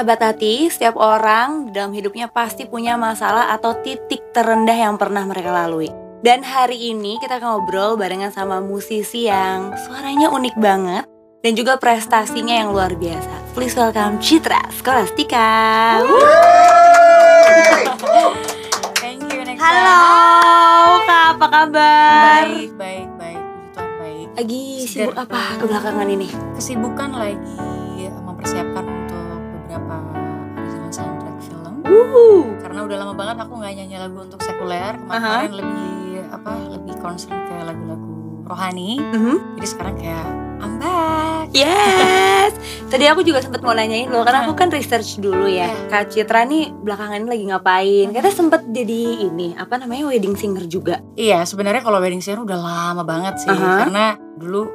sahabat hati, setiap orang dalam hidupnya pasti punya masalah atau titik terendah yang pernah mereka lalui. Dan hari ini kita akan ngobrol barengan sama musisi yang suaranya unik banget dan juga prestasinya yang luar biasa. Please welcome Citra Skolastika. Thank you Nexa. Halo, Kak, apa kabar? Baik, baik, baik. Puji Tuhan baik. Lagi sibuk apa kebelakangan ini? Kesibukan lagi mempersiapkan untuk beberapa original soundtrack film. Wuh. Karena udah lama banget aku nggak nyanyi lagu untuk sekuler. Kemarin lebih apa? Lebih concern kayak lagu-lagu rohani. Mhm. Jadi sekarang kayak I'm back. Yes. Tadi aku juga sempat mau nanyain loh, karena aku kan research dulu ya. Iya. Kak Citra nih belakangan ini lagi ngapain? Katanya sempet jadi ini, apa namanya wedding singer juga. Iya, sebenarnya kalau wedding singer udah lama banget sih. Aha. Karena dulu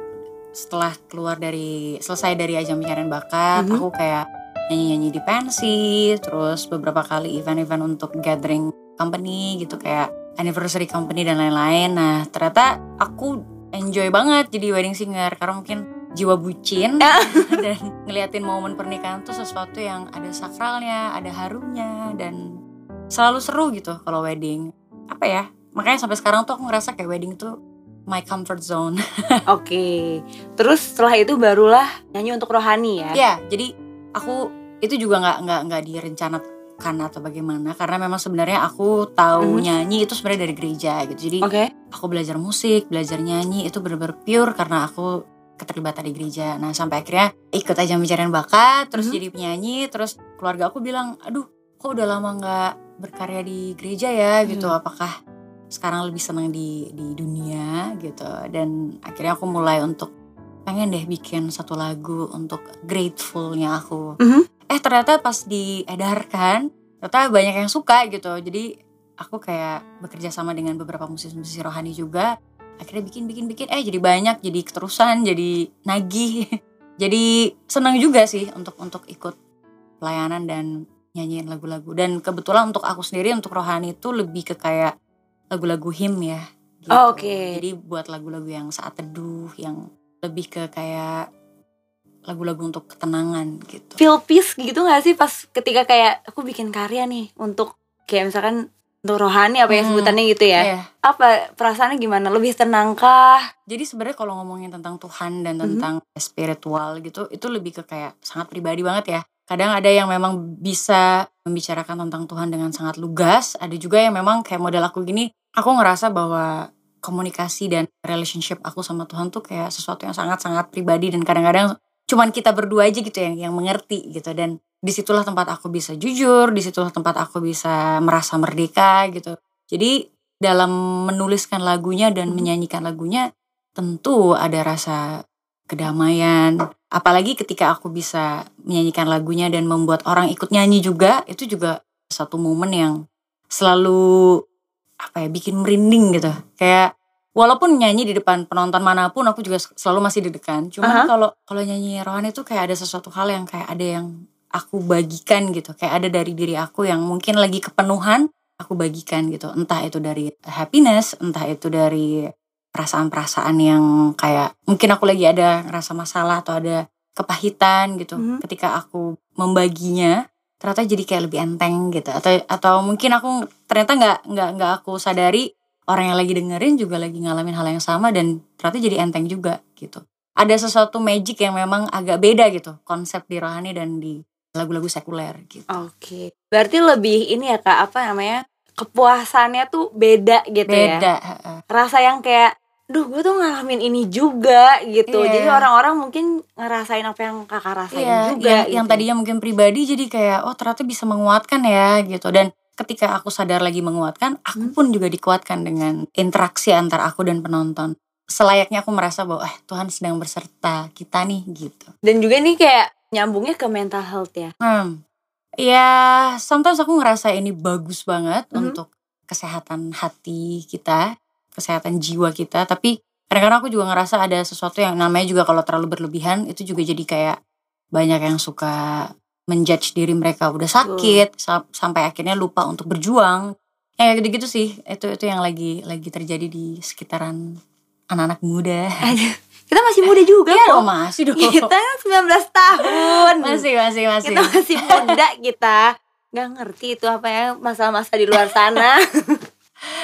setelah keluar dari selesai dari ajang pencarian bakat, Mhm. aku kayak nyanyi-nyanyi di pensi, terus beberapa kali event-event untuk gathering company gitu kayak anniversary company dan lain-lain. Nah, ternyata aku enjoy banget jadi wedding singer karena mungkin jiwa bucin dan ngeliatin momen pernikahan tuh sesuatu yang ada sakralnya, ada harunya dan selalu seru gitu kalau wedding. Apa ya? Makanya sampai sekarang tuh aku ngerasa kayak wedding tuh my comfort zone. Oke. Terus setelah itu barulah nyanyi untuk rohani ya. ya, jadi aku itu juga nggak nggak nggak direncanakan atau bagaimana karena memang sebenarnya aku tahu Mhm. nyanyi itu sebenarnya dari gereja gitu. Jadi Oke. aku belajar musik, belajar nyanyi itu bener-bener pure karena aku keterlibatan di gereja. Nah sampai akhirnya ikut aja pencarian bakat, terus Mhm. jadi penyanyi, terus keluarga aku bilang, aduh kok udah lama nggak berkarya di gereja ya gitu. Hmm. Apakah sekarang lebih senang di di dunia gitu? Dan akhirnya aku mulai untuk pengen deh bikin satu lagu untuk gratefulnya aku. Mhm. Eh ternyata pas diedarkan, ternyata banyak yang suka gitu. Jadi aku kayak bekerja sama dengan beberapa musisi-musisi rohani juga akhirnya bikin bikin bikin eh jadi banyak jadi keterusan jadi nagih jadi senang juga sih untuk untuk ikut pelayanan dan nyanyiin lagu-lagu dan kebetulan untuk aku sendiri untuk rohani itu lebih ke kayak lagu-lagu him ya gitu. Oh, oke. jadi buat lagu-lagu yang saat teduh yang lebih ke kayak lagu-lagu untuk ketenangan gitu Feel peace gitu gak sih pas ketika kayak aku bikin karya nih untuk kayak misalkan untuk rohani apa yang Hmm. sebutannya gitu ya. Iya. Apa perasaannya gimana? Lebih tenangkah? Jadi sebenarnya kalau ngomongin tentang Tuhan dan Mhm. tentang spiritual gitu, itu lebih ke kayak sangat pribadi banget ya. Kadang ada yang memang bisa membicarakan tentang Tuhan dengan sangat lugas, ada juga yang memang kayak model aku gini, aku ngerasa bahwa komunikasi dan relationship aku sama Tuhan tuh kayak sesuatu yang sangat-sangat pribadi dan kadang-kadang cuman kita berdua aja gitu yang yang mengerti gitu dan di situlah tempat aku bisa jujur, di situlah tempat aku bisa merasa merdeka gitu. Jadi dalam menuliskan lagunya dan Mhm. menyanyikan lagunya tentu ada rasa kedamaian. Apalagi ketika aku bisa menyanyikan lagunya dan membuat orang ikut nyanyi juga, itu juga satu momen yang selalu apa ya bikin merinding gitu. Kayak walaupun nyanyi di depan penonton mana pun aku juga selalu masih deg-degan. Cuman kalau kalau nyanyi rohani itu kayak ada sesuatu hal yang kayak ada yang aku bagikan gitu. Kayak ada dari diri aku yang mungkin lagi kepenuhan aku bagikan gitu. Entah itu dari happiness, entah itu dari perasaan-perasaan yang kayak mungkin aku lagi ada ngerasa masalah atau ada kepahitan gitu. Mhm. Ketika aku membaginya ternyata jadi kayak lebih enteng gitu atau atau mungkin aku ternyata nggak nggak nggak aku sadari orang yang lagi dengerin juga lagi ngalamin hal yang sama dan ternyata jadi enteng juga gitu ada sesuatu magic yang memang agak beda gitu konsep di rohani dan di lagu-lagu sekuler gitu Oke. Berarti lebih ini ya Kak, apa namanya? Kepuasannya tuh beda gitu ya. beda. Rasa yang kayak Duh gue tuh ngalamin ini juga gitu Iya. Jadi orang-orang mungkin ngerasain apa yang kakak rasain Iya, juga yang, gitu. yang tadinya mungkin pribadi jadi kayak oh ternyata bisa menguatkan ya gitu dan ketika aku sadar lagi menguatkan aku Hmm. pun juga dikuatkan dengan interaksi antar aku dan penonton selayaknya aku merasa bahwa eh Tuhan sedang berserta kita nih gitu Dan juga nih kayak nyambungnya ke mental health ya hmm ya sometimes aku ngerasa ini bagus banget Mhm. untuk kesehatan hati kita kesehatan jiwa kita tapi kadang-kadang aku juga ngerasa ada sesuatu yang namanya juga kalau terlalu berlebihan itu juga jadi kayak banyak yang suka menjudge diri mereka udah sakit sa- sampai akhirnya lupa untuk berjuang ya gitu-gitu sih itu itu yang lagi lagi terjadi di sekitaran anak-anak muda. Kita masih muda juga Iya kok. dong masih dong. Kita kan 19 tahun. masih masih masih. Kita masih muda kita. Gak ngerti itu apa ya masa-masa di luar sana.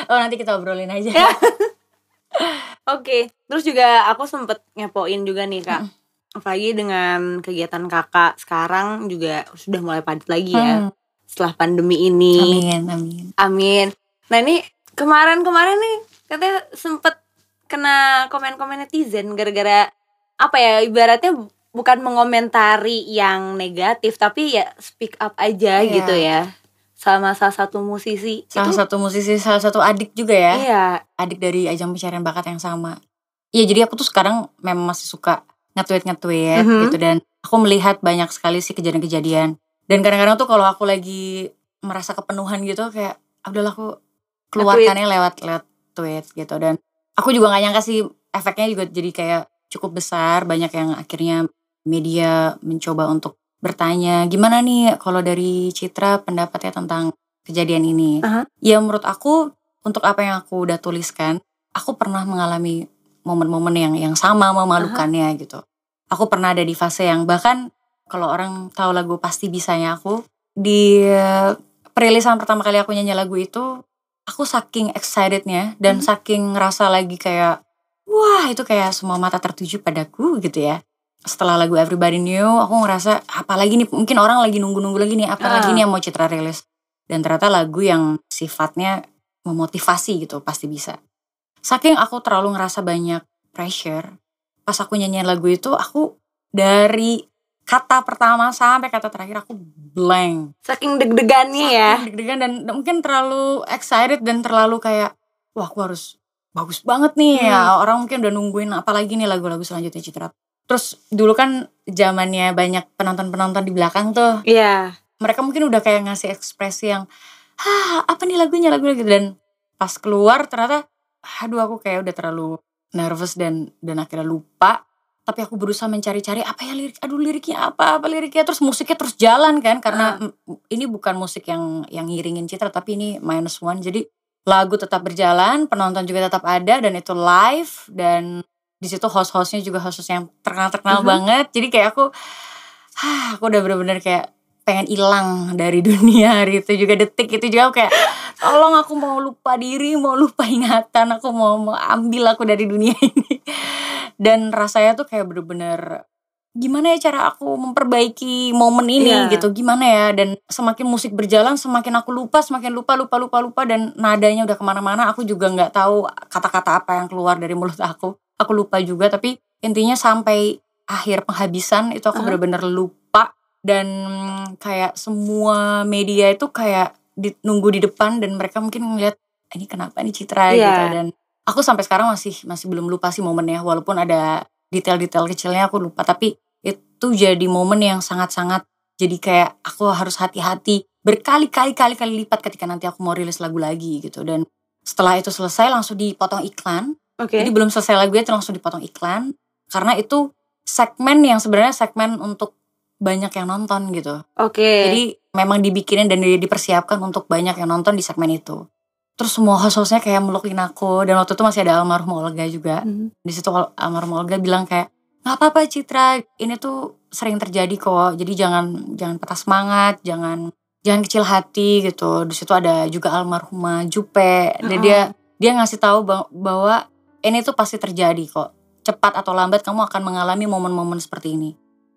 Oh nanti kita obrolin aja. Oke, terus juga aku sempet ngepoin juga nih kak. Apalagi dengan kegiatan kakak sekarang juga sudah mulai padat lagi ya. Hmm. Setelah pandemi ini. Amin amin. Amin. Nah ini kemarin-kemarin nih katanya sempet kena komen-komen netizen gara-gara apa ya ibaratnya bukan mengomentari yang negatif tapi ya speak up aja Iya. gitu ya sama salah satu musisi Salah itu satu musisi, salah satu adik juga ya. iya Adik dari ajang pencarian bakat yang sama. Iya jadi aku tuh sekarang memang masih suka nge-tweet nge-tweet Mhm. gitu dan aku melihat banyak sekali sih kejadian-kejadian. Dan kadang-kadang tuh kalau aku lagi merasa kepenuhan gitu kayak "Ah, udahlah aku keluarkannya lewat lewat tweet gitu dan aku juga nggak nyangka sih efeknya juga jadi kayak cukup besar banyak yang akhirnya media mencoba untuk bertanya gimana nih kalau dari Citra pendapatnya tentang kejadian ini Aha. ya menurut aku untuk apa yang aku udah tuliskan aku pernah mengalami momen-momen yang yang sama memalukannya gitu aku pernah ada di fase yang bahkan kalau orang tahu lagu pasti bisanya aku di eh, perilisan pertama kali aku nyanyi lagu itu aku saking excitednya dan Hmm. saking ngerasa lagi kayak wah itu kayak semua mata tertuju padaku gitu ya setelah lagu Everybody Knew aku ngerasa apalagi nih? Mungkin orang lagi nunggu-nunggu lagi nih apalagi Ah. nih yang mau Citra rilis? Dan ternyata lagu yang sifatnya memotivasi gitu pasti bisa. Saking aku terlalu ngerasa banyak pressure pas aku nyanyiin lagu itu aku dari kata pertama sampai kata terakhir aku blank. Saking deg-degannya ya. Saking deg-degan dan mungkin terlalu excited dan terlalu kayak wah aku harus bagus banget nih ya. Orang mungkin udah nungguin apalagi nih lagu-lagu selanjutnya Citra terus dulu kan zamannya banyak penonton-penonton di belakang tuh. Iya. Mereka mungkin udah kayak ngasih ekspresi yang ah apa nih lagunya lagu gitu. Dan pas keluar ternyata aduh aku kayak udah terlalu nervous dan dan akhirnya lupa. Tapi aku berusaha mencari-cari apa ya lirik aduh liriknya apa apa liriknya? Terus musiknya terus jalan kan karena mm, ini bukan musik yang yang ngiringin Citra tapi ini minus one. Jadi lagu tetap berjalan penonton juga tetap ada dan itu live dan di situ host-hostnya juga host-host yang terkenal-terkenal Mhm. banget. Jadi kayak aku ah, aku udah bener-bener kayak pengen hilang dari dunia hari itu juga detik itu juga aku kayak tolong aku mau lupa diri mau lupa ingatan aku mau, mau ambil aku dari dunia ini. Dan rasanya tuh kayak bener-bener gimana ya cara aku memperbaiki momen ini? Iya. gitu gimana ya? Dan semakin musik berjalan semakin aku lupa semakin lupa lupa lupa lupa dan nadanya udah ke mana-mana aku juga nggak tahu kata-kata apa yang keluar dari mulut aku aku lupa juga tapi intinya sampai akhir penghabisan itu aku Aha. bener-bener lupa dan kayak semua media itu kayak di, nunggu di depan dan mereka mungkin ngeliat "Ah, ini kenapa nih Citra Iya. gitu dan aku sampai sekarang masih masih belum lupa sih momennya walaupun ada detail-detail kecilnya aku lupa tapi itu jadi momen yang sangat-sangat jadi kayak aku harus hati-hati berkali-kali kali-kali lipat ketika nanti aku mau rilis lagu lagi gitu dan setelah itu selesai langsung dipotong iklan oke jadi belum selesai lagu itu langsung dipotong iklan karena itu segmen yang sebenarnya segmen untuk banyak yang nonton gitu oke jadi memang dibikinin dan di- dipersiapkan untuk banyak yang nonton di segmen itu. Terus semua host-hostnya kayak melukin aku dan waktu itu masih ada almarhum Olga juga. Mhm. Di situ al- almarhum Olga bilang kayak nggak apa-apa Citra, ini tuh sering terjadi kok. Jadi jangan jangan patah semangat, jangan jangan kecil hati gitu. Di situ ada juga almarhumah Jupe dan Oh. dia dia ngasih tahu bahwa ini tuh pasti terjadi kok. Cepat atau lambat kamu akan mengalami momen-momen seperti ini.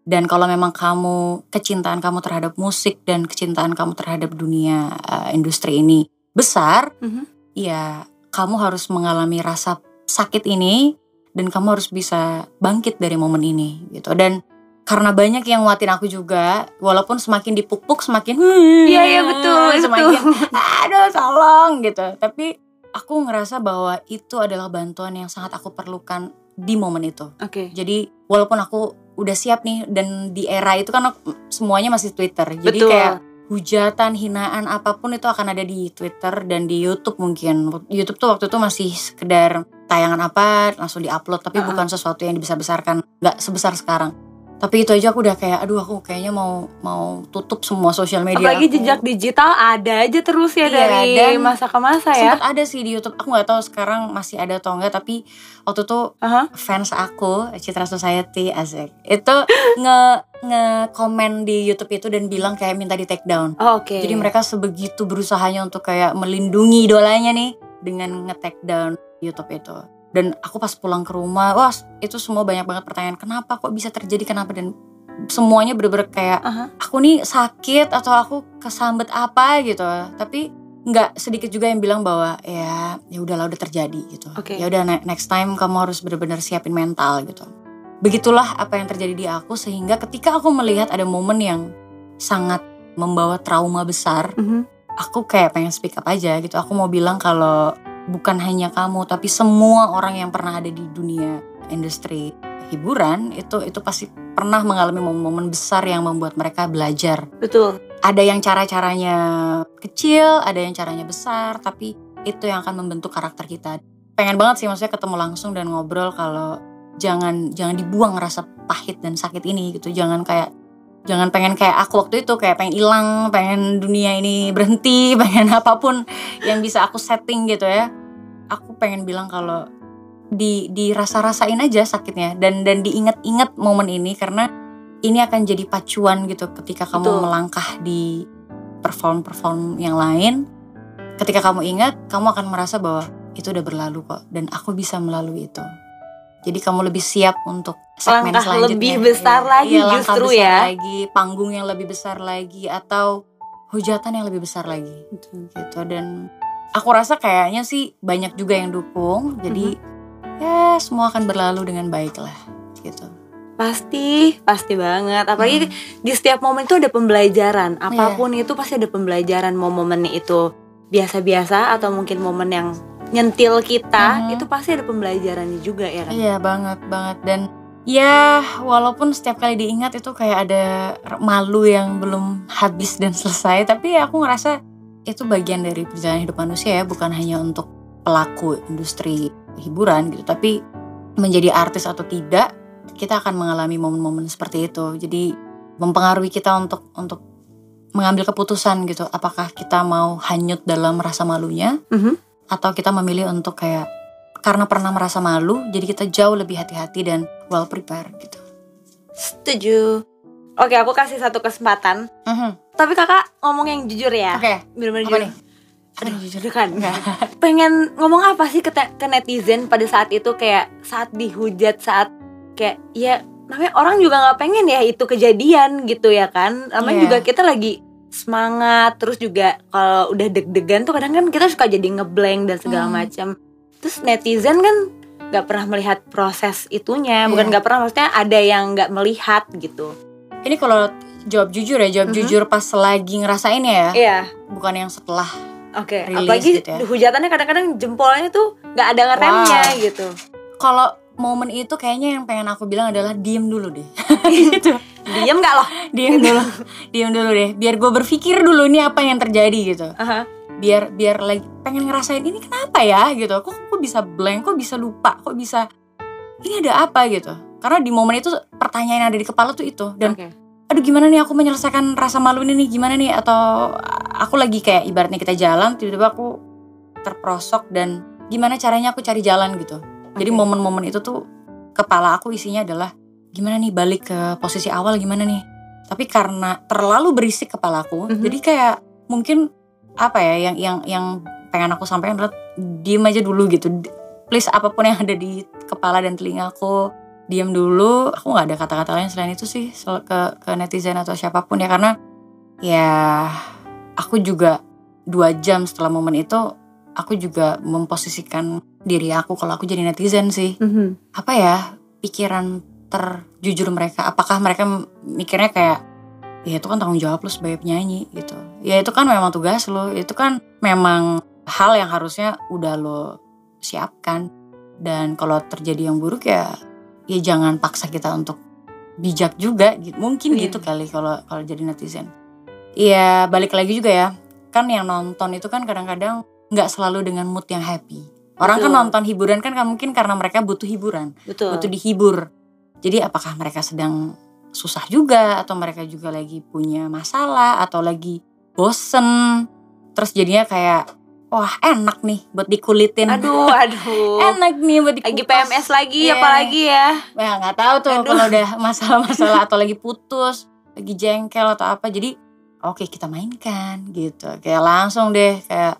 Dan kalau memang kamu kecintaan kamu terhadap musik dan kecintaan kamu terhadap dunia uh, industri ini besar, Mhm. ya kamu harus mengalami rasa sakit ini dan kamu harus bisa bangkit dari momen ini gitu. Dan karena banyak yang nguatin aku juga, walaupun semakin dipupuk semakin "Hmm, Iya, iya, betul, semakin aduh tolong gitu. Tapi aku ngerasa bahwa itu adalah bantuan yang sangat aku perlukan di momen itu. oke Jadi walaupun aku udah siap nih dan di era itu kan aku- semuanya masih Twitter. Jadi Betul. kayak hujatan, hinaan apa pun itu akan ada di Twitter dan di YouTube mungkin. YouTube tuh waktu itu masih sekedar tayangan apa langsung diupload tapi Uh-uh. bukan sesuatu yang dibesar-besarkan, nggak sebesar sekarang. Tapi itu aja aku udah kayak aduh aku kayaknya mau mau tutup semua sosial media Apalagi aku. jejak digital ada aja terus ya Iya, dari dan masa ke masa ya. Sempet ada sih di YouTube aku nggak tahu sekarang masih ada atau enggak tapi waktu itu Aha. fans aku Citra Society asik itu nge nge komen di YouTube itu dan bilang kayak minta di take down Oh, Oke. jadi mereka sebegitu berusahanya untuk kayak melindungi idolanya nih dengan nge take down YouTube itu dan aku pas pulang ke rumah wah itu semua banyak banget pertanyaan kenapa kok bisa terjadi? Kenapa? Dan semuanya bener-bener kayak Aha. aku nih sakit atau aku kesambet apa? gitu. Tapi nggak sedikit juga yang bilang bahwa ya ya udahlah udah terjadi gitu. Oke. ya udah ne- next time kamu harus bener-bener siapin mental gitu. Begitulah apa yang terjadi di aku sehingga ketika aku melihat ada momen yang sangat membawa trauma besar Mhm. aku kayak pengen speak up aja gitu. Aku mau bilang kalau bukan hanya kamu tapi semua orang yang pernah ada di dunia industri hiburan itu itu pasti pernah mengalami momen-momen besar yang membuat mereka belajar. Betul. ada yang cara-caranya kecil ada yang caranya besar tapi itu yang akan membentuk karakter kita. Pengen banget sih maksudnya ketemu langsung dan ngobrol kalau jangan jangan dibuang rasa pahit dan sakit ini gitu. Jangan kayak jangan pengen kayak aku waktu itu kayak pengen hilang pengen dunia ini berhenti pengen apa pun yang bisa aku setting gitu ya. Aku pengen bilang kalau di dirasa-rasain aja sakitnya dan dan diinget-inget momen ini karena ini akan jadi pacuan gitu ketika kamu Betul. melangkah di perform-perform yang lain. Ketika kamu ingat kamu akan merasa bahwa itu udah berlalu kok dan aku bisa melalui itu jadi kamu lebih siap untuk segmen Langkah selanjutnya lebih besar Iya, lagi langkah justru besar ya. lagi panggung yang lebih besar lagi atau hujatan yang lebih besar lagi gitu dan aku rasa kayaknya sih banyak juga yang dukung jadi Mhm. ya semua akan berlalu dengan baik lah gitu Pasti, pasti banget. Apalagi Hmm. di setiap momen itu ada pembelajaran. Iya. Apa pun itu pasti ada pembelajaran. Mau momennya itu biasa-biasa atau mungkin momen yang nyentil kita, Mhm. itu pasti ada pembelajarannya juga ya kan. iya banget banget dan ya walaupun setiap kali diingat itu kayak ada malu yang belum habis dan selesai tapi ya aku ngerasa itu bagian dari perjalanan hidup manusia ya bukan hanya untuk pelaku industri hiburan gitu tapi menjadi artis atau tidak kita akan mengalami momen-momen seperti itu jadi mempengaruhi kita untuk untuk mengambil keputusan gitu apakah kita mau hanyut dalam rasa malunya Mhm. Atau kita memilih untuk kayak karena pernah merasa malu jadi kita jauh lebih hati-hati dan well prepared gitu Setuju. Oke, aku kasih satu kesempatan. Tapi kakak ngomong yang jujur ya. oke Bener-bener apa jujur. nih Aduh, jujur kan. Pengen ngomong apa sih ke, ke netizen pada saat itu kayak saat dihujat, saat kayak ya namanya orang juga nggak pengen ya itu kejadian gitu ya kan. Namanya Iya. juga kita lagi semangat terus juga kalau udah deg-degan tuh kadang kan kita suka jadi ngeblank dan segala Hmm. macam. Terus netizen kan nggak pernah melihat proses itunya, bukan Iya. nggak pernah maksudnya ada yang nggak melihat gitu. ini kalau jawab jujur ya jawab Mhm. jujur pas lagi ngerasain ya Iya. bukan yang setelah Oke, Release apalagi gitu ya. hujatannya kadang-kadang jempolnya tuh nggak ada ngeremnya Wow. gitu. kalau momen itu kayaknya yang pengen aku bilang adalah diem dulu deh gitu Diem nggak loh? diem dulu. Diem dulu deh. Biar gue berpikir dulu ini apa yang terjadi gitu. Aha. biar biar lagi pengen ngerasain ini kenapa ya gitu. Kok kok bisa blank kok bisa lupa kok bisa ini ada apa gitu. Karena di momen itu pertanyaan yang ada di kepala tuh itu. Dan Oke. aduh gimana nih aku menyelesaikan rasa malu ini nih? Gimana nih? Atau aku lagi kayak ibaratnya kita jalan tiba-tiba aku terprosok dan gimana caranya aku cari jalan gitu. Jadi Oke. momen-momen itu tuh kepala aku isinya adalah gimana nih balik ke posisi awal gimana nih? Tapi karena terlalu berisik kepalaku Mhm. jadi kayak mungkin apa ya yang yang yang pengen aku sampaikan adalah diem aja dulu gitu. Please apa pun yang ada di kepala dan telingaku diam dulu. Aku nggak ada kata-kata lain selain itu sih ke ke netizen atau siapa pun ya. Karena ya aku juga dua jam setelah momen itu aku juga memposisikan diri aku kalau aku jadi netizen sih. Mhm. apa ya pikiran terjujur mereka apakah mereka mikirnya kayak ya itu kan tanggung jawab lo sebagai penyanyi gitu ya itu kan memang tugas lo itu kan memang hal yang harusnya udah lo siapkan dan kalau terjadi yang buruk ya ya jangan paksa kita untuk bijak juga gitu. mungkin Iya. gitu kali kalau kalau jadi netizen Iya balik lagi juga ya kan yang nonton itu kan kadang-kadang nggak selalu dengan mood yang happy orang kan Betul. nonton hiburan kan mungkin karena mereka butuh hiburan Betul. butuh dihibur. Jadi apakah mereka sedang susah juga atau mereka juga lagi punya masalah atau lagi bosen terus jadinya kayak wah enak nih buat dikulitin Aduh, aduh. enak nih buat dikupas Lagi PMS lagi Iya. apalagi ya. ya nggak tahu tuh Aduh. kalau udah masalah-masalah atau lagi putus lagi jengkel atau apa jadi oke kita mainkan gitu kayak langsung deh kayak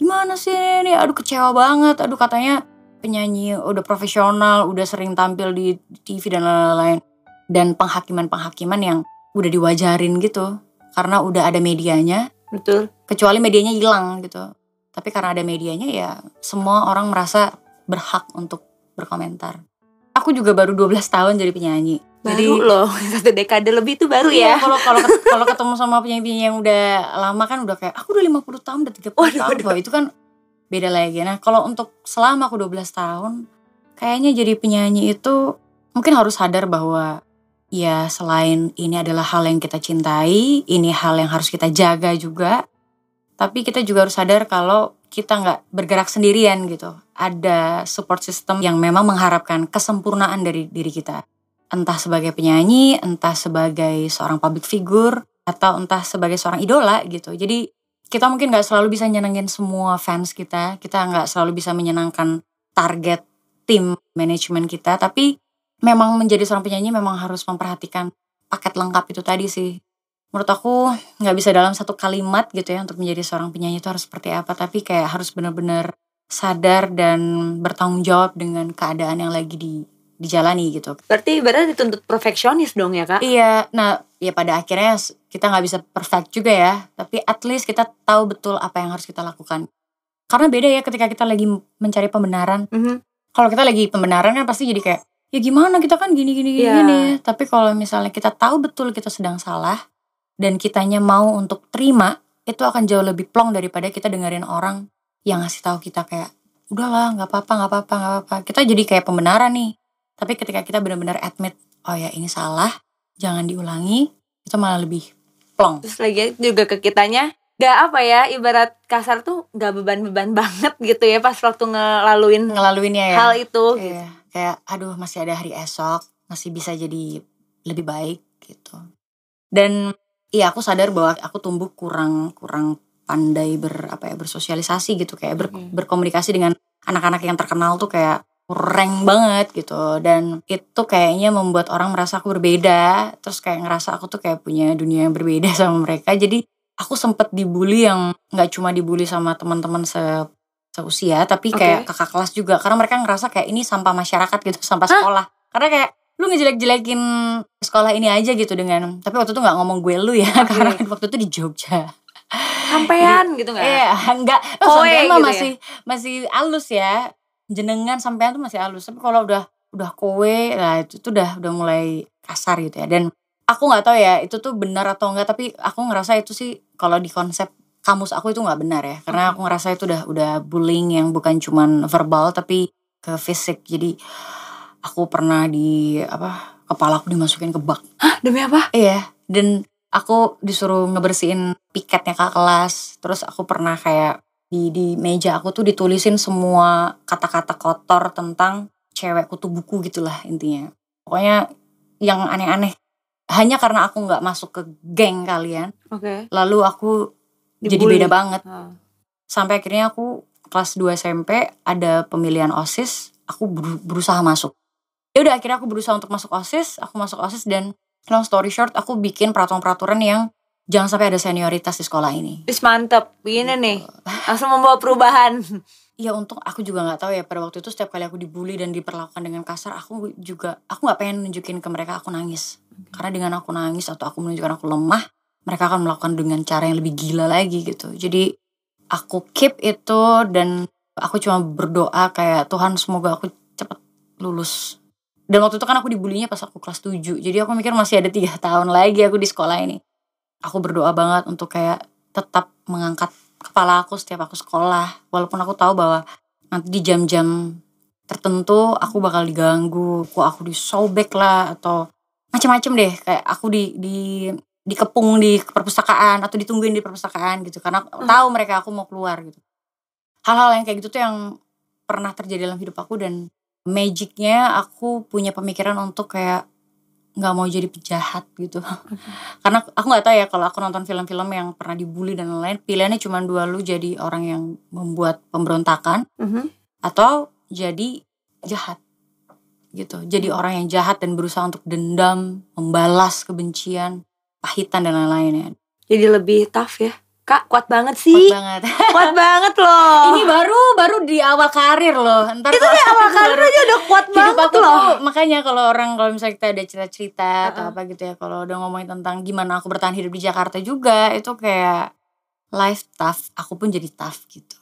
gimana sih ini aduh kecewa banget aduh katanya penyanyi udah profesional udah sering tampil di TV dan lain-lain dan penghakiman-penghakiman yang udah diwajarin gitu karena udah ada medianya Betul. kecuali medianya hilang gitu tapi karena ada medianya ya semua orang merasa berhak untuk berkomentar aku juga baru 12 tahun jadi penyanyi Baru loh, satu dekade lebih itu baru Iya, ya. kalau kalau ket- kalau ketemu sama penyanyi-penyanyi yang udah lama kan udah kayak aku udah 50 tahun, udah 30 Waduh, tahun. waduh. Itu kan beda lagi. Nah, kalau untuk selama aku 12 tahun, kayaknya jadi penyanyi itu mungkin harus sadar bahwa ya selain ini adalah hal yang kita cintai, ini hal yang harus kita jaga juga. Tapi kita juga harus sadar kalau kita nggak bergerak sendirian gitu. Ada support system yang memang mengharapkan kesempurnaan dari diri kita entah sebagai penyanyi, entah sebagai seorang public figure, atau entah sebagai seorang idola gitu. Jadi kita mungkin nggak selalu bisa nyenengin semua fans kita, kita nggak selalu bisa menyenangkan target tim manajemen kita, tapi memang menjadi seorang penyanyi memang harus memperhatikan paket lengkap itu tadi sih. Menurut aku nggak bisa dalam satu kalimat gitu ya untuk menjadi seorang penyanyi itu harus seperti apa, tapi kayak harus benar-benar sadar dan bertanggung jawab dengan keadaan yang lagi di dijalani gitu. Berarti ibaratnya dituntut perfeksionis dong ya kak? Iya, nah ya pada akhirnya kita nggak bisa perfect juga ya, tapi at least kita tahu betul apa yang harus kita lakukan. Karena beda ya ketika kita lagi mencari pembenaran. Mhm. Kalau kita lagi pembenaran kan pasti jadi kayak ya gimana kita kan gini gini gini. Iya. gini. Tapi kalau misalnya kita tahu betul kita sedang salah dan kitanya mau untuk terima, itu akan jauh lebih plong daripada kita dengerin orang yang ngasih tahu kita kayak udahlah nggak apa-apa nggak apa-apa nggak apa-apa. Kita jadi kayak pembenaran nih. Tapi ketika kita benar-benar admit, oh ya ini salah, jangan diulangi, itu malah lebih plong. Terus lagi juga ke kitanya Gak apa ya, ibarat kasar tuh gak beban-beban banget gitu ya pas waktu ngelaluin Ngelaluinnya ya. hal itu. gitu. Iya, kayak aduh masih ada hari esok, masih bisa jadi lebih baik gitu. Dan iya aku sadar bahwa aku tumbuh kurang kurang pandai ber apa ya bersosialisasi gitu kayak ber- Mhm. berkomunikasi dengan anak-anak yang terkenal tuh kayak kurang banget gitu dan itu kayaknya membuat orang merasa aku berbeda terus kayak ngerasa aku tuh kayak punya dunia yang berbeda sama mereka jadi aku sempet dibully yang nggak cuma dibully sama teman-teman se seusia tapi kayak kakak kelas juga karena mereka ngerasa kayak ini sampah masyarakat gitu sampah Hah? sekolah karena kayak lu ngejelek-jelekin sekolah ini aja gitu dengan tapi waktu itu nggak ngomong gue lu ya karena waktu itu di Jogja Sampean gitu gak? Iya, enggak. Kowe Oh, mah gitu ya? masih masih halus ya. Jenengan sampean tuh masih halus. Tapi kalau udah udah kowe, nah itu tuh udah udah mulai kasar gitu ya. Dan aku nggak tahu ya itu tuh benar atau enggak, tapi aku ngerasa itu sih kalau di konsep kamus aku itu nggak benar ya. Karena aku ngerasa itu udah udah bullying yang bukan cuman verbal tapi ke fisik. Jadi aku pernah di apa kepala aku dimasukin ke bak Hah, demi apa? Iya, dan aku disuruh ngebersihin piketnya ke kelas. Terus aku pernah kayak di di meja aku tuh ditulisin semua kata-kata kotor tentang cewek kutu buku gitulah intinya. Pokoknya yang aneh-aneh. Hanya karena aku nggak masuk ke geng kalian, Oke. lalu aku jadi Dibully. beda banget. Ah. Sampai akhirnya aku kelas 2 SMP ada pemilihan OSIS, aku beru- berusaha masuk. Ya udah akhirnya aku berusaha untuk masuk OSIS, aku masuk OSIS dan long story short aku bikin peraturan-peraturan yang jangan sampai ada senioritas di sekolah ini. Terus mantep, begini nih, langsung membawa perubahan. Ya untung aku juga nggak tahu ya pada waktu itu setiap kali aku dibully dan diperlakukan dengan kasar aku juga aku nggak pengen nunjukin ke mereka aku nangis. Karena dengan aku nangis atau aku menunjukkan aku lemah mereka akan melakukan dengan cara yang lebih gila lagi gitu. Jadi aku keep itu dan aku cuma berdoa kayak Tuhan semoga aku cepet lulus. Dan waktu itu kan aku dibulinya pas aku kelas 7 jadi aku mikir masih ada tiga tahun lagi aku di sekolah ini aku berdoa banget untuk kayak tetap mengangkat kepala aku setiap aku sekolah. Walaupun aku tahu bahwa nanti di jam-jam tertentu aku bakal diganggu kok aku disobek lah atau macam-macam deh. Kayak aku di di dikepung di perpustakaan atau ditungguin di perpustakaan gitu. Karena aku tahu mereka aku mau keluar gitu. Hal-hal yang kayak gitu tuh yang pernah terjadi dalam hidup aku dan magicnya aku punya pemikiran untuk kayak nggak mau jadi penjahat gitu karena aku nggak tahu ya kalau aku nonton film-film yang pernah dibully dan lain-lain pilihannya cuma dua lu jadi orang yang membuat pemberontakan Mhm. atau jadi jahat gitu jadi orang yang jahat dan berusaha untuk dendam membalas kebencian pahitan dan lain-lain ya Jadi lebih tough ya. Kak, kuat banget kuat sih. banget Kuat banget loh. ini baru baru di awal karir loh ntar itu di awal karir aja udah kuat hidup banget aku loh. tuh makanya kalau orang kalau misalnya kita ada cerita-cerita atau Uh-uh. apa gitu ya kalau udah ngomongin tentang gimana aku bertahan hidup di Jakarta juga itu kayak life tough aku pun jadi tough gitu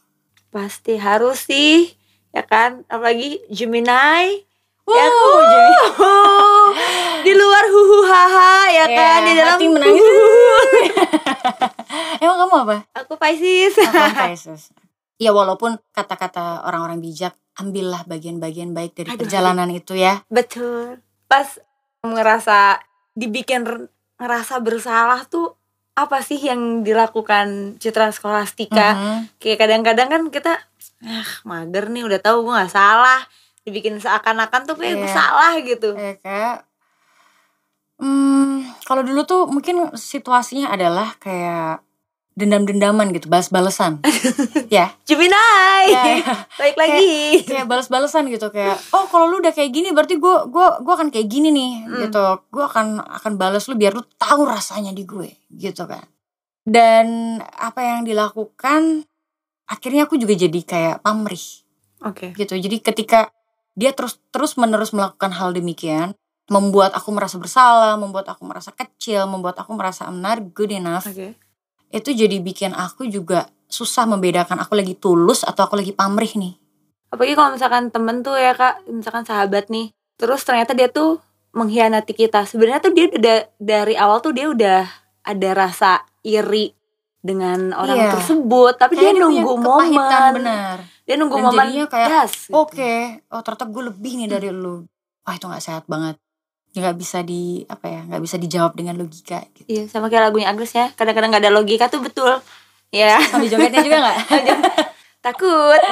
Pasti harus sih. Ya kan? Apalagi Gemini. Ya aku Gemini. di luar huhu haha ya Ya, kan di dalam hati menangis. emang kamu apa? Aku Pisces. Apa Pisces. Ya walaupun kata-kata orang-orang bijak ambillah bagian-bagian baik dari Aduh, perjalanan itu ya. Betul. Pas ngerasa dibikin ngerasa bersalah tuh apa sih yang dilakukan Citra Skolastika Mhm. kayak kadang-kadang kan kita ah mager nih udah tahu gue nggak salah dibikin seakan-akan tuh kayak gue Iya. salah gitu Ya, kayak hmm, kalau dulu tuh mungkin situasinya adalah kayak dendam-dendaman gitu, balas-balesan. ya, Gemini ya, ya. baik lagi kayak balas-balesan gitu kayak oh kalau lu udah kayak gini berarti gua gua gua akan kayak gini nih Hmm. gitu. Gua akan akan balas lu biar lu tahu rasanya di gue gitu kan. Dan apa yang dilakukan akhirnya aku juga jadi kayak pamrih oke gitu. Jadi ketika dia terus terus menerus melakukan hal demikian, membuat aku merasa bersalah, membuat aku merasa kecil, membuat aku merasa I'm not good enough. oke Itu jadi bikin aku juga susah membedakan aku lagi tulus atau aku lagi pamrih nih. apalagi kalau misalkan temen tuh ya kak misalkan sahabat nih terus ternyata dia tuh mengkhianati kita sebenarnya tuh dia udah dari awal tuh dia udah ada rasa iri dengan orang Iya. tersebut tapi Kayak dia nunggu momen bener. Dia nunggu Dan momen jadinya kayak, gas gitu. Oke, oh ternyata gue lebih nih dari lu. Wah itu nggak sehat banget. Ya nggak bisa di apa ya, nggak bisa dijawab dengan logika. Gitu. iya sama kayak lagunya Agnes ya kadang-kadang nggak ada logika tuh betul ya Sambil jogetnya juga nggak? takut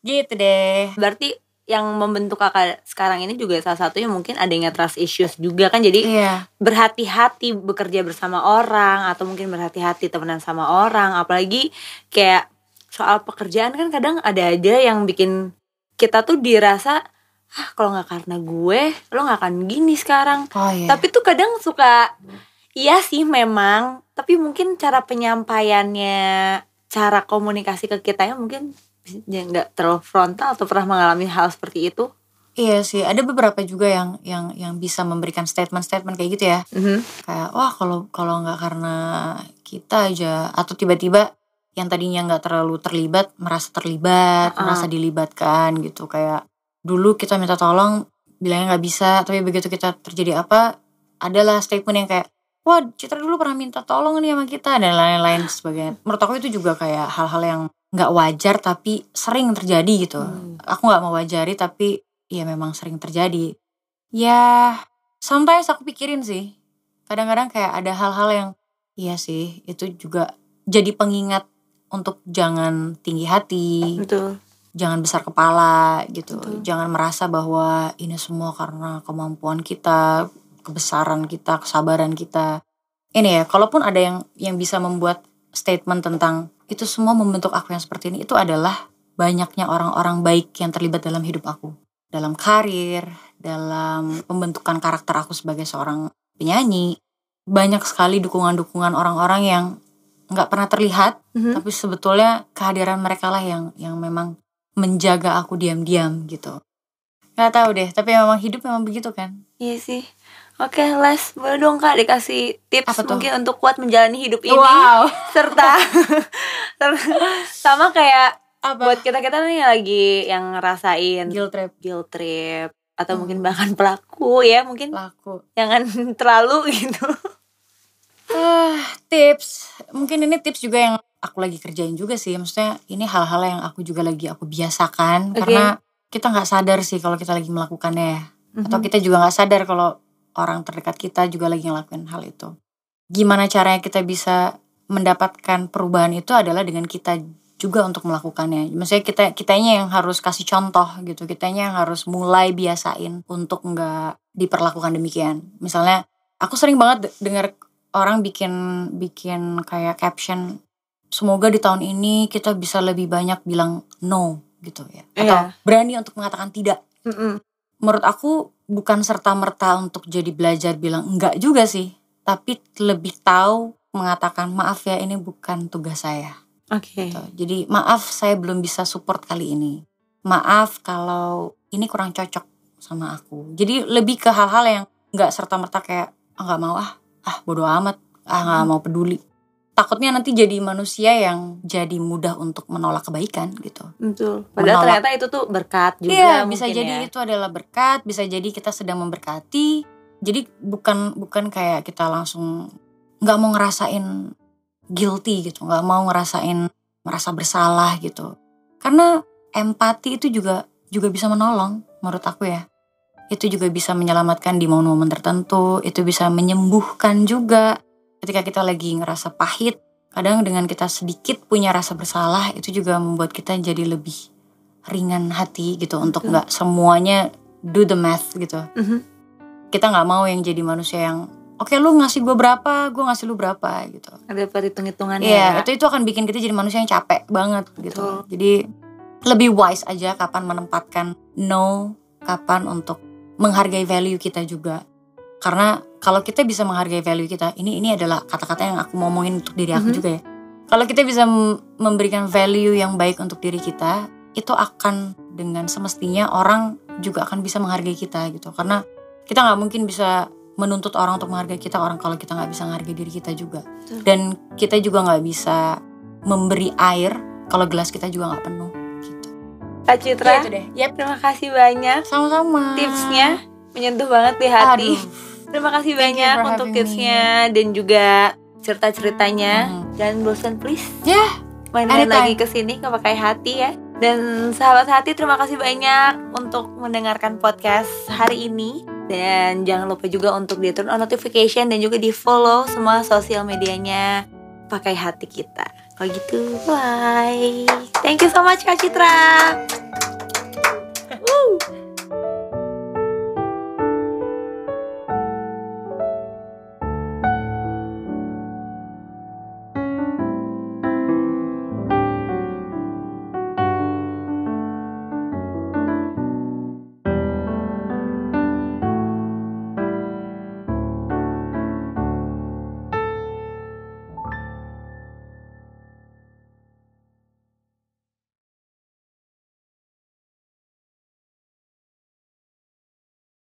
gitu deh. berarti yang membentuk kakak sekarang ini juga salah satunya mungkin adanya trust issues juga kan jadi Iya. berhati-hati bekerja bersama orang atau mungkin berhati-hati temenan sama orang apalagi kayak soal pekerjaan kan kadang ada aja yang bikin kita tuh dirasa ah kalau nggak karena gue lo nggak akan gini sekarang Oh iya. tapi tuh kadang suka iya sih memang tapi mungkin cara penyampaiannya cara komunikasi ke kita ya mungkin nggak terlalu frontal atau pernah mengalami hal seperti itu Iya sih, ada beberapa juga yang yang yang bisa memberikan statement-statement kayak gitu ya. Kayak wah kalau kalau nggak karena kita aja atau tiba-tiba yang tadinya nggak terlalu terlibat merasa terlibat, Ah. merasa dilibatkan gitu. Kayak dulu kita minta tolong bilangnya nggak bisa, tapi begitu kita terjadi apa adalah statement yang kayak wah Citra dulu pernah minta tolong nih sama kita dan lain-lain sebagainya. Menurut aku itu juga kayak hal-hal yang nggak wajar tapi sering terjadi gitu. Hmm. Aku nggak mau wajari tapi ya memang sering terjadi. Ya, sometimes aku pikirin sih. Kadang-kadang kayak ada hal-hal yang iya sih, itu juga jadi pengingat untuk jangan tinggi hati, betul jangan besar kepala gitu. Betul. Jangan merasa bahwa ini semua karena kemampuan kita, kebesaran kita, kesabaran kita. Ini ya, kalaupun ada yang yang bisa membuat statement tentang itu semua membentuk aku yang seperti ini itu adalah banyaknya orang-orang baik yang terlibat dalam hidup aku dalam karir, dalam pembentukan karakter aku sebagai seorang penyanyi. Banyak sekali dukungan-dukungan orang-orang yang nggak pernah terlihat, Mhm. tapi sebetulnya kehadiran mereka lah yang yang memang menjaga aku diam-diam gitu. Gak tahu deh, tapi memang hidup memang begitu kan. Iya sih. Oke, Les, boleh dong Kak dikasih tips Apa tuh? mungkin untuk kuat menjalani hidup ini Wow. serta ser- sama kayak Apa? buat kita-kita nih lagi yang ngerasain Guilt trip guilt trip atau Hmm. mungkin bahkan pelaku ya, mungkin laku. jangan terlalu gitu. Ah, tips. Mungkin ini tips juga yang aku lagi kerjain juga sih. Maksudnya ini hal-hal yang aku juga lagi aku biasakan Oke. karena kita nggak sadar sih kalau kita lagi melakukannya ya. Atau kita juga nggak sadar kalau orang terdekat kita juga lagi ngelakuin hal itu. Gimana caranya kita bisa mendapatkan perubahan itu adalah dengan kita juga untuk melakukannya. Maksudnya kita kitanya yang harus kasih contoh gitu, kitanya yang harus mulai biasain untuk nggak diperlakukan demikian. Misalnya aku sering banget dengar orang bikin bikin kayak caption semoga di tahun ini kita bisa lebih banyak bilang no gitu ya atau Iya. berani untuk mengatakan tidak. Mm-mm. Menurut aku bukan serta merta untuk jadi belajar bilang enggak juga sih, tapi lebih tahu mengatakan maaf ya ini bukan tugas saya Oke. gitu. Jadi maaf saya belum bisa support kali ini. Maaf kalau ini kurang cocok sama aku. Jadi lebih ke hal-hal yang nggak serta merta kayak ah nggak mau ah ah bodoh amat ah nggak mau peduli. Takutnya nanti jadi manusia yang jadi mudah untuk menolak kebaikan gitu. Betul. Padahal Menolak. ternyata itu tuh berkat juga Iya bisa jadi ya. itu adalah berkat, bisa jadi kita sedang memberkati. Jadi bukan bukan kayak kita langsung nggak mau ngerasain guilty gitu, nggak mau ngerasain merasa bersalah gitu. Karena empati itu juga juga bisa menolong menurut aku ya. Itu juga bisa menyelamatkan di momen-momen tertentu, itu bisa menyembuhkan juga ketika kita lagi ngerasa pahit. Kadang dengan kita sedikit punya rasa bersalah itu juga membuat kita jadi lebih ringan hati gitu untuk nggak semuanya do the math gitu. Mhm. Kita nggak mau yang jadi manusia yang oke lu ngasih gue berapa, gue ngasih lu berapa gitu. Ada perhitung-hitungannya Iya, ya. itu itu akan bikin kita jadi manusia yang capek banget gitu. Betul. Jadi lebih wise aja kapan menempatkan no, kapan untuk menghargai value kita juga. Karena kalau kita bisa menghargai value kita, ini ini adalah kata-kata yang aku mau ngomongin untuk diri aku Mhm. juga ya. Kalau kita bisa memberikan value yang baik untuk diri kita, itu akan dengan semestinya orang juga akan bisa menghargai kita gitu. Karena kita nggak mungkin bisa menuntut orang untuk menghargai kita orang kalau kita nggak bisa menghargai diri kita juga Betul. dan kita juga nggak bisa memberi air kalau gelas kita juga nggak penuh. Kak Citra, Ya, itu deh. Yap, terima kasih banyak sama-sama. tipsnya menyentuh banget di hati. Aduh. Terima kasih Thank banyak untuk tipsnya dan juga cerita-ceritanya. Mhm. Jangan bosan please. Ya, Main-main anytime. lagi ke sini nggak pakai hati ya. Dan sahabat hati terima kasih banyak untuk mendengarkan podcast hari ini. Dan jangan lupa juga untuk di turn on notification dan juga di follow semua sosial medianya pakai hati kita kalau gitu bye thank you so much kak Citra Woo.